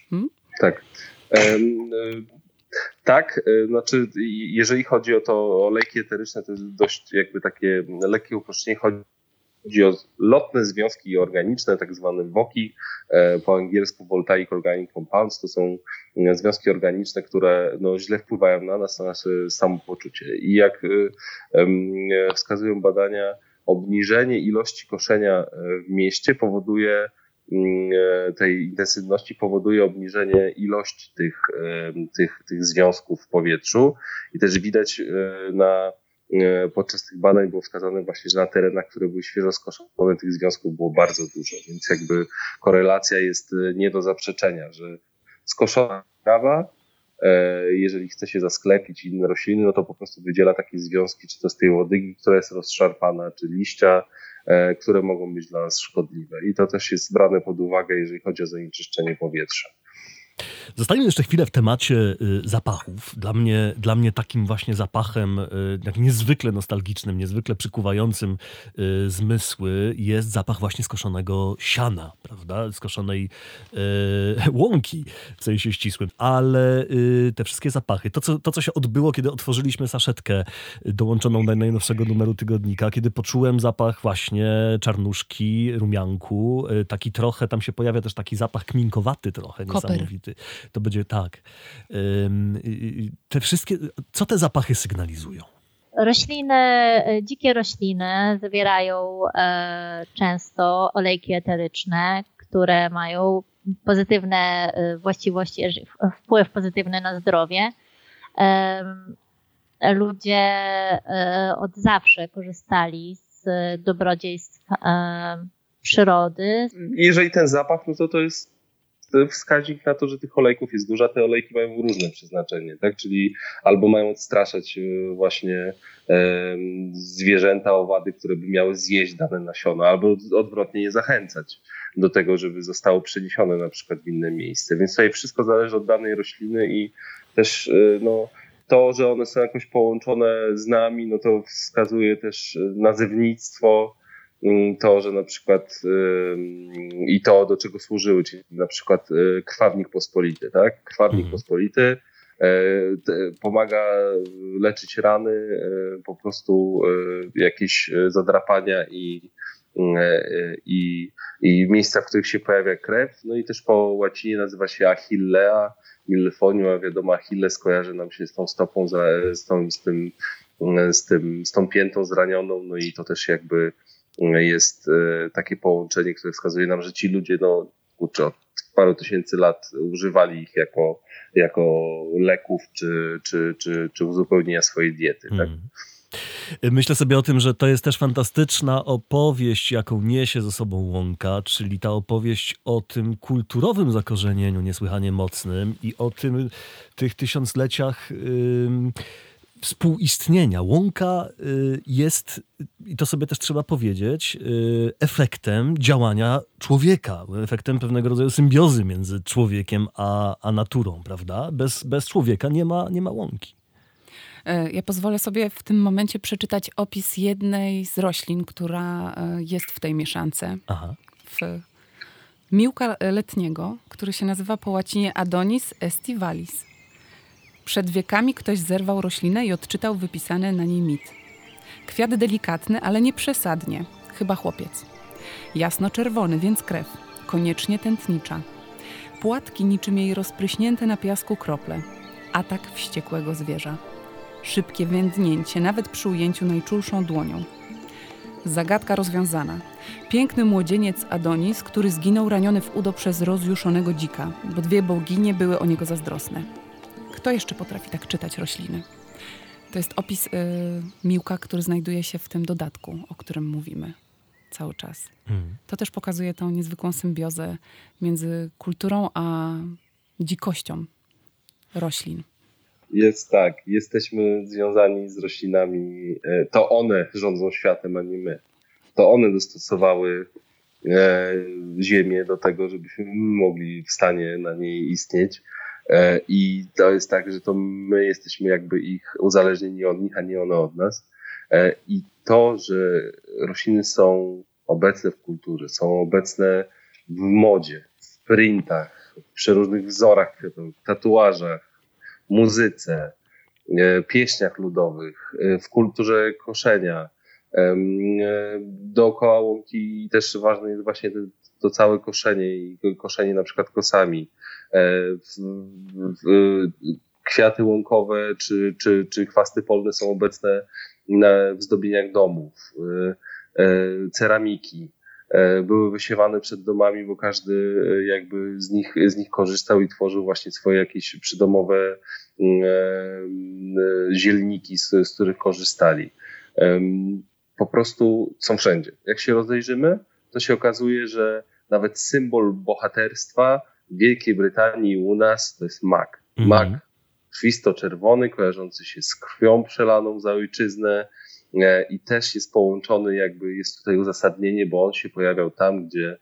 Hmm? Tak. Um, tak, znaczy jeżeli chodzi o to olejki eteryczne, to jest dość jakby takie lekkie uproszczenie. Chodzi Chodzi o lotne związki organiczne, tak zwane WOKI, e, po angielsku Voltaic Organic Compounds. To są e, związki organiczne, które no, źle wpływają na nas, na nasze samopoczucie. I jak e, wskazują badania, obniżenie ilości koszenia w mieście powoduje mm, tej intensywności powoduje obniżenie ilości tych, tych, tych związków w powietrzu i też widać na podczas tych badań było wskazane właśnie, że na terenach, które były świeżo skoszone, tych związków było bardzo dużo, więc jakby korelacja jest nie do zaprzeczenia, że skoszona trawa E, jeżeli chce się zasklepić inne rośliny, no to po prostu wydziela takie związki, czy to z tej łodygi, która jest rozszarpana, czy liścia, e, które mogą być dla nas szkodliwe. I to też jest brane pod uwagę, jeżeli chodzi o zanieczyszczenie powietrza. Zostańmy jeszcze chwilę w temacie y, zapachów. Dla mnie, dla mnie takim właśnie zapachem, y, jak niezwykle nostalgicznym, niezwykle przykuwającym y, zmysły jest zapach właśnie skoszonego siana, prawda? Skoszonej [laughs] łąki w sensie ścisłym. Ale te wszystkie zapachy, to co, to co się odbyło, kiedy otworzyliśmy saszetkę dołączoną do najnowszego numeru tygodnika, kiedy poczułem zapach właśnie czarnuszki, rumianku, taki trochę, tam się pojawia też taki zapach kminkowaty trochę, niesamowity to będzie tak. Te wszystkie, co te zapachy sygnalizują? Rośliny, e, dzikie rośliny zawierają e, często olejki eteryczne, które mają pozytywne e, właściwości, wpływ pozytywny na zdrowie. Ludzie od zawsze korzystali z dobrodziejstw przyrody. Jeżeli ten zapach, no to to jest wskaźnik na to, że tych olejków jest dużo, te olejki mają różne przeznaczenie, tak? Czyli albo mają odstraszać e, właśnie e, zwierzęta, owady, które by miały zjeść dane nasiona, albo odwrotnie je zachęcać do tego, żeby zostało przeniesione na przykład w inne miejsce. Więc tutaj wszystko zależy od danej rośliny i też e, no, to, że one są jakoś połączone z nami, no to wskazuje też nazewnictwo, to, że na przykład i to, do czego służyły, czyli na przykład y, krwawnik pospolity, tak? Krwawnik mhm. pospolity e, pomaga leczyć rany, e, po prostu e, jakieś zadrapania i, i, i miejsca, w których się pojawia krew. No i też po łacinie nazywa się Achillea, Millefonium, a wiadomo Achilles kojarzy nam się z tą stopą, z, tą, z, tym, z, tym, z tą piętą zranioną, no i to też jakby jest e, takie połączenie, które wskazuje nam, że ci ludzie, no kurczę, od paru tysięcy lat używali ich jako, jako leków czy, czy, czy, czy uzupełnienia swojej diety. Tak? Hmm. Myślę sobie o tym, że to jest też fantastyczna opowieść, jaką niesie ze sobą łąka, czyli ta opowieść o tym kulturowym zakorzenieniu niesłychanie mocnym i o tym tych tysiącleciach. Yy współistnienia. Łąka y, jest, i to sobie też trzeba powiedzieć, y, efektem działania człowieka, efektem pewnego rodzaju symbiozy między człowiekiem a, a naturą, prawda? Bez, bez człowieka nie ma, nie ma łąki. E, ja pozwolę sobie w tym momencie przeczytać opis jednej z roślin, która e, jest w tej mieszance. Aha. W miłka letniego, który się nazywa po łacinie Adonis estivalis. Przed wiekami ktoś zerwał roślinę i odczytał wypisany na niej mit. Kwiat delikatny, ale nie przesadnie, chyba chłopiec. Jasno-czerwony, więc krew, koniecznie tętnicza. Płatki niczym jej rozpryśnięte na piasku krople. Atak wściekłego zwierza. Szybkie wędnięcie, nawet przy ujęciu najczulszą dłonią. Zagadka rozwiązana. Piękny młodzieniec Adonis, który zginął raniony w udo przez rozjuszonego dzika, bo dwie boginie były o niego zazdrosne. Kto jeszcze potrafi tak czytać rośliny? To jest opis y, miłka, który znajduje się w tym dodatku, o którym mówimy cały czas. Hmm. To też pokazuje tą niezwykłą symbiozę między kulturą a dzikością roślin. Jest tak, jesteśmy związani z roślinami. E, to one rządzą światem, a nie my. To one dostosowały e, Ziemię do tego, żebyśmy mogli w stanie na niej istnieć. E, I to jest tak, że to my jesteśmy jakby ich uzależnieni od nich, a nie one od nas. E, I to, że rośliny są obecne w kulturze, są obecne w modzie, w printach, w przeróżnych wzorach tatuażach, muzyce, e, pieśniach ludowych, w kulturze koszenia. Dookoła łąki też ważne jest właśnie to całe koszenie i koszenie na przykład kosami. E, w, w, kwiaty łąkowe czy, czy, czy chwasty polne są obecne na, w zdobieniach domów, e, e, ceramiki. były wysiewane przed domami, bo każdy jakby z nich, z nich korzystał i tworzył właśnie swoje jakieś przydomowe zielniki, z, z których korzystali. Po prostu są wszędzie. Jak się rozejrzymy, to się okazuje, że nawet symbol bohaterstwa w Wielkiej Brytanii u nas to jest mak. Mhm. Mak krwisto-czerwony, kojarzący się z krwią przelaną za ojczyznę e, i też jest połączony, jakby jest tutaj uzasadnienie, bo on się pojawiał tam, gdzie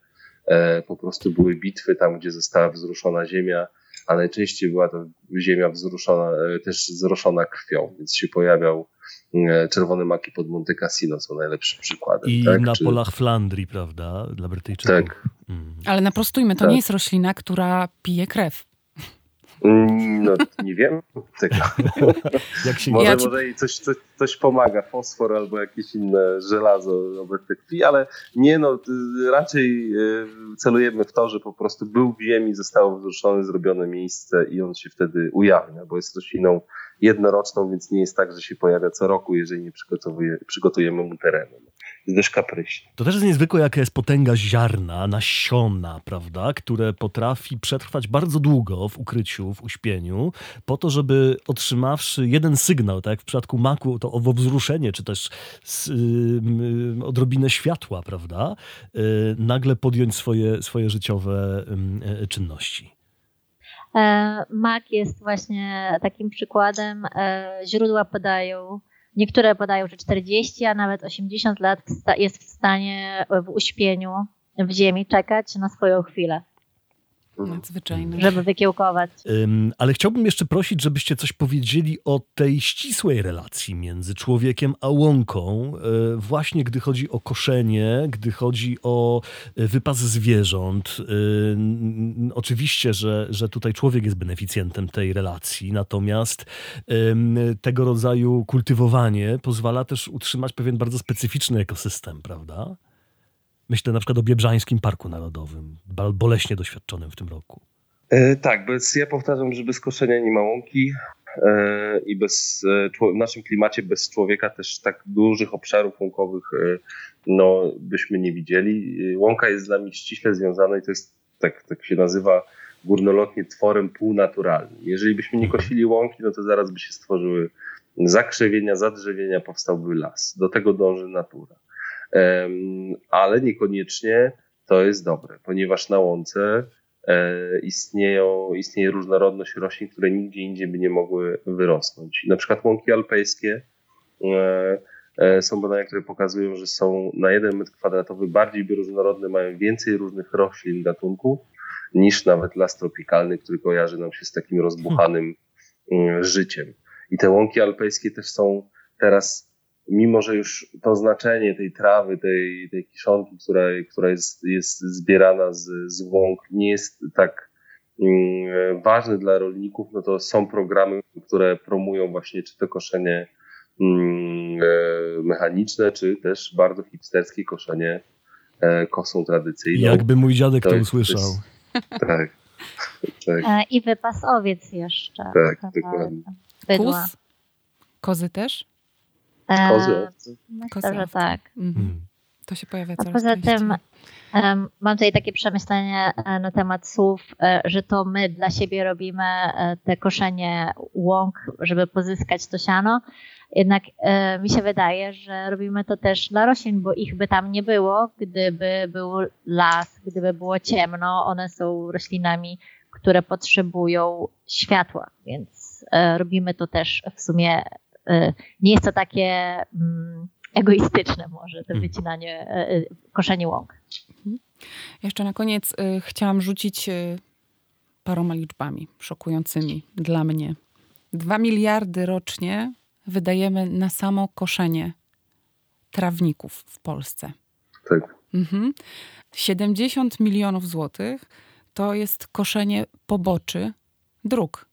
e, po prostu były bitwy, tam, gdzie została wzruszona ziemia, a najczęściej była to ziemia wzruszona, e, też wzruszona krwią, więc się pojawiał czerwone maki pod Monte Cassino są najlepszym przykładem. I tak? na Czy... polach Flandrii, prawda, dla Brytyjczyków. Tak. Mm. Ale naprostujmy, to tak. nie jest roślina, która pije krew. Mm, no, nie wiem tego. [laughs] Jak się może, ja ci... może jej coś, coś, coś, pomaga, fosfor albo jakieś inne żelazo obecne krwi, ale nie no, raczej e, celujemy w to, że po prostu był w ziemi, zostało wzruszone, zrobione miejsce i on się wtedy ujawnia, bo jest rośliną jednoroczną, więc nie jest tak, że się pojawia co roku, jeżeli nie przygotujemy mu terenu kapryśny. To też jest niezwykłe, jaka jest potęga ziarna, nasiona, prawda, które potrafi przetrwać bardzo długo w ukryciu, w uśpieniu, po to, żeby otrzymawszy jeden sygnał, tak jak w przypadku maku, to owo wzruszenie, czy też yy, odrobinę światła, prawda, yy, nagle podjąć swoje, swoje życiowe yy, czynności. E, mak jest właśnie takim przykładem. E, źródła podają Niektóre podają, że 40, a nawet 80 lat jest w stanie w uśpieniu w ziemi czekać na swoją chwilę. Nadzwyczajne. Żeby wykiełkować. Um, ale chciałbym jeszcze prosić, żebyście coś powiedzieli o tej ścisłej relacji między człowiekiem a łąką, e, właśnie gdy chodzi o koszenie, gdy chodzi o e, wypas zwierząt. E, oczywiście, że, że tutaj człowiek jest beneficjentem tej relacji, natomiast tego rodzaju kultywowanie pozwala też utrzymać pewien bardzo specyficzny ekosystem, prawda? Myślę na przykład o Biebrzańskim Parku Narodowym, boleśnie doświadczonym w tym roku. E, tak, bez, ja powtarzam, że bez koszenia nie ma łąki e, i bez, e, w naszym klimacie bez człowieka też tak dużych obszarów łąkowych e, no, byśmy nie widzieli. Łąka jest z nami ściśle związana i to jest, tak, tak się nazywa górnolotnie, tworem półnaturalnym. Jeżeli byśmy nie kosili łąki, no to zaraz by się stworzyły zakrzewienia, zadrzewienia, powstałby las. Do tego dąży natura ale niekoniecznie to jest dobre, ponieważ na łące e, istnieją, istnieje różnorodność roślin, które nigdzie indziej by nie mogły wyrosnąć. Na przykład łąki alpejskie e, e, są badania, które pokazują, że są na jeden metr kwadratowy bardziej bioróżnorodne, mają więcej różnych roślin gatunków niż nawet las tropikalny, który kojarzy nam się z takim rozbuchanym mm, życiem. I te łąki alpejskie też są teraz mimo że już to znaczenie tej trawy, tej, tej kiszonki, która, która jest, jest zbierana z, z łąk, nie jest tak mm, ważne dla rolników, no to są programy, które promują właśnie czy to koszenie mm, e, mechaniczne, czy też bardzo hipsterskie koszenie e, kosą tradycyjną. Jakby mój dziadek to, to usłyszał. Jest, [laughs] tak. tak. E, I wypas owiec jeszcze. Tak, dokładnie. Kus? Kozy też? Kozy, Myślę, że tak. Mhm. Hmm. To się pojawia coraz A poza częściej. tym um, mam tutaj takie przemyślenie e, na temat słów, e, że to my dla siebie robimy e, te koszenie łąk, żeby pozyskać to siano. Jednak e, mi się wydaje, że robimy to też dla roślin, bo ich by tam nie było, gdyby był las, gdyby było ciemno. One są roślinami, które potrzebują światła, więc e, robimy to też w sumie nie jest to takie mm, egoistyczne może, to mhm. wycinanie, y, y, koszenie łąk. Mhm. Jeszcze na koniec chciałam rzucić paroma liczbami szokującymi dla mnie. Dwa miliardy rocznie wydajemy na samo koszenie trawników w Polsce. Tak. Mhm. 70 milionów złotych to jest koszenie poboczy dróg.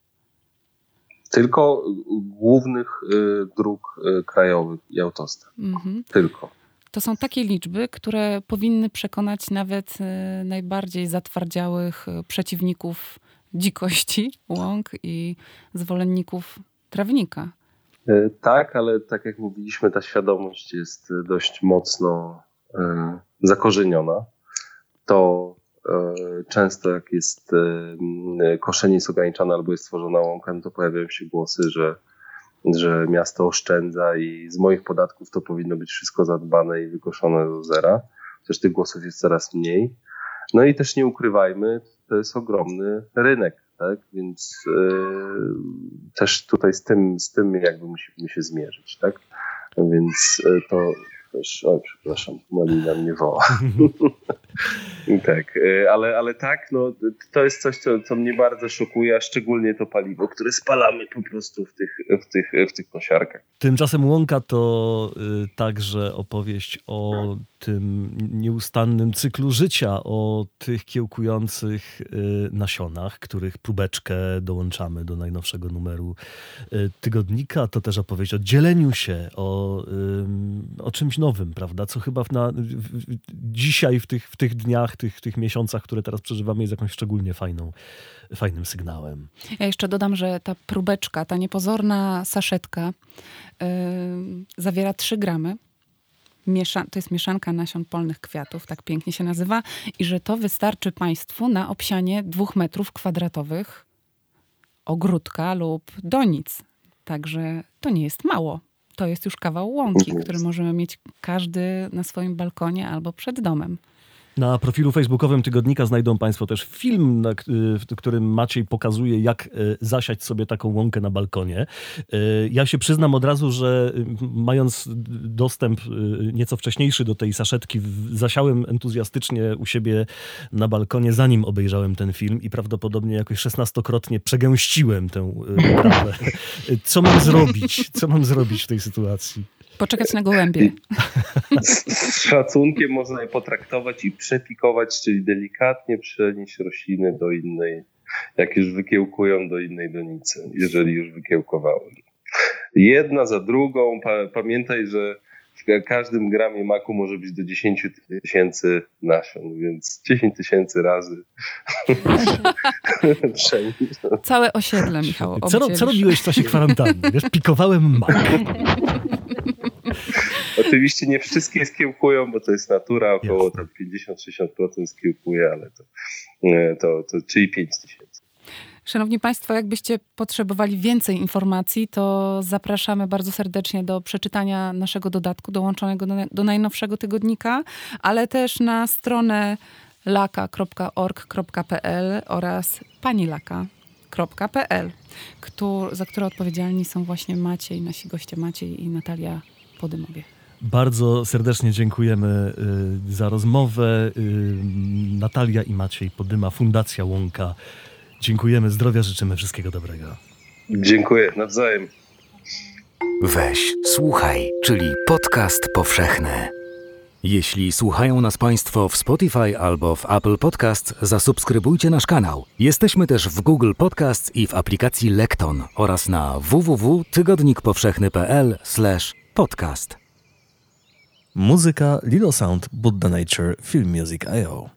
Tylko głównych y, dróg y, krajowych i autostrad. Mhm. Tylko. To są takie liczby, które powinny przekonać nawet y, najbardziej zatwardziałych przeciwników dzikości łąk i zwolenników trawnika. Tak, ale tak jak mówiliśmy, ta świadomość jest dość mocno zakorzeniona, to często jak jest koszenie jest albo jest stworzona łąka, no to pojawiają się głosy, że, że miasto oszczędza i z moich podatków to powinno być wszystko zadbane i wykoszone do zera. Chociaż tych głosów jest coraz mniej. No i też nie ukrywajmy, to jest ogromny rynek, tak? Więc yy, też tutaj z tym, z tym jakby musimy się zmierzyć, tak? Więc to też, oj, przepraszam, Malina mnie woła. [laughs] tak, e, ale, ale tak, no, to jest coś, co, co mnie bardzo szokuje, a szczególnie to paliwo, które spalamy po prostu w tych, w tych, w tych kosiarkach. Tymczasem Łąka to y, także opowieść o tym nieustannym cyklu życia, o tych kiełkujących y, nasionach, których próbeczkę dołączamy do najnowszego numeru y, tygodnika. To też opowieść o dzieleniu się, o, o czymś nowym, prawda? Co chyba na, dzisiaj, w tych, w tych dniach, tych, tych miesiącach, które teraz przeżywamy, jest jakąś szczególnie fajną, fajnym sygnałem. Ja jeszcze dodam, że ta próbeczka, ta niepozorna saszetka yy, zawiera 3 gramy miesza, to jest mieszanka nasion polnych kwiatów, tak pięknie się nazywa, i że to wystarczy Państwu na obsianie dwóch metrów kwadratowych ogródka lub donic. Także to nie jest mało. To jest już kawał łąki, który możemy mieć każdy na swoim balkonie albo przed domem. Na profilu facebookowym Tygodnika znajdą Państwo też film, na, w którym Maciej pokazuje, jak e, zasiać sobie taką łąkę na balkonie. E, ja się przyznam od razu, że mając dostęp e, nieco wcześniejszy do tej saszetki, zasiałem entuzjastycznie u siebie na balkonie, zanim obejrzałem ten film i prawdopodobnie jakoś szesnastokrotnie przegęściłem tę [laughs] uprawę. Co mam zrobić? Co mam zrobić w tej sytuacji? Poczekać na gołębie. [laughs] Z szacunkiem można je potraktować i przepikować, czyli delikatnie przenieść rośliny do innej, jak już wykiełkują, do innej donicy, jeżeli już wykiełkowały. Jedna za drugą. Pamiętaj, że w każdym gramie maku może być do 10 tysięcy nasion, więc 10 tysięcy razy. [laughs] Całe osiedle, Michał. Co, co robiłeś w czasie kwarantanny? Wiesz, pikowałem mak. [laughs] Oczywiście nie wszystkie skiełkują, bo to jest natura, około tam 50-60% skiełkuje, ale to, to, to czyli 5 tysięcy. Szanowni Państwo, jakbyście potrzebowali więcej informacji, to zapraszamy bardzo serdecznie do przeczytania naszego dodatku dołączonego do, do najnowszego tygodnika, ale też na stronę laka.org.pl oraz panilaka.pl, za które odpowiedzialni są właśnie Maciej, nasi goście Maciej i Natalia Podymowie. Bardzo serdecznie dziękujemy y, za rozmowę. Y, Natalia i Maciej Podyma, Fundacja Łąka. Dziękujemy, zdrowia, życzymy wszystkiego dobrego. Dziękuję, nawzajem. Weź, słuchaj, czyli podcast powszechny. Jeśli słuchają nas Państwo w Spotify albo w Apple Podcasts, zasubskrybujcie nasz kanał. Jesteśmy też w Google Podcasts i w aplikacji Lekton oraz na www.tygodnikpowszechny.pl/podcast. Muzyka Lilo Sound Buddha Nature Film Music.io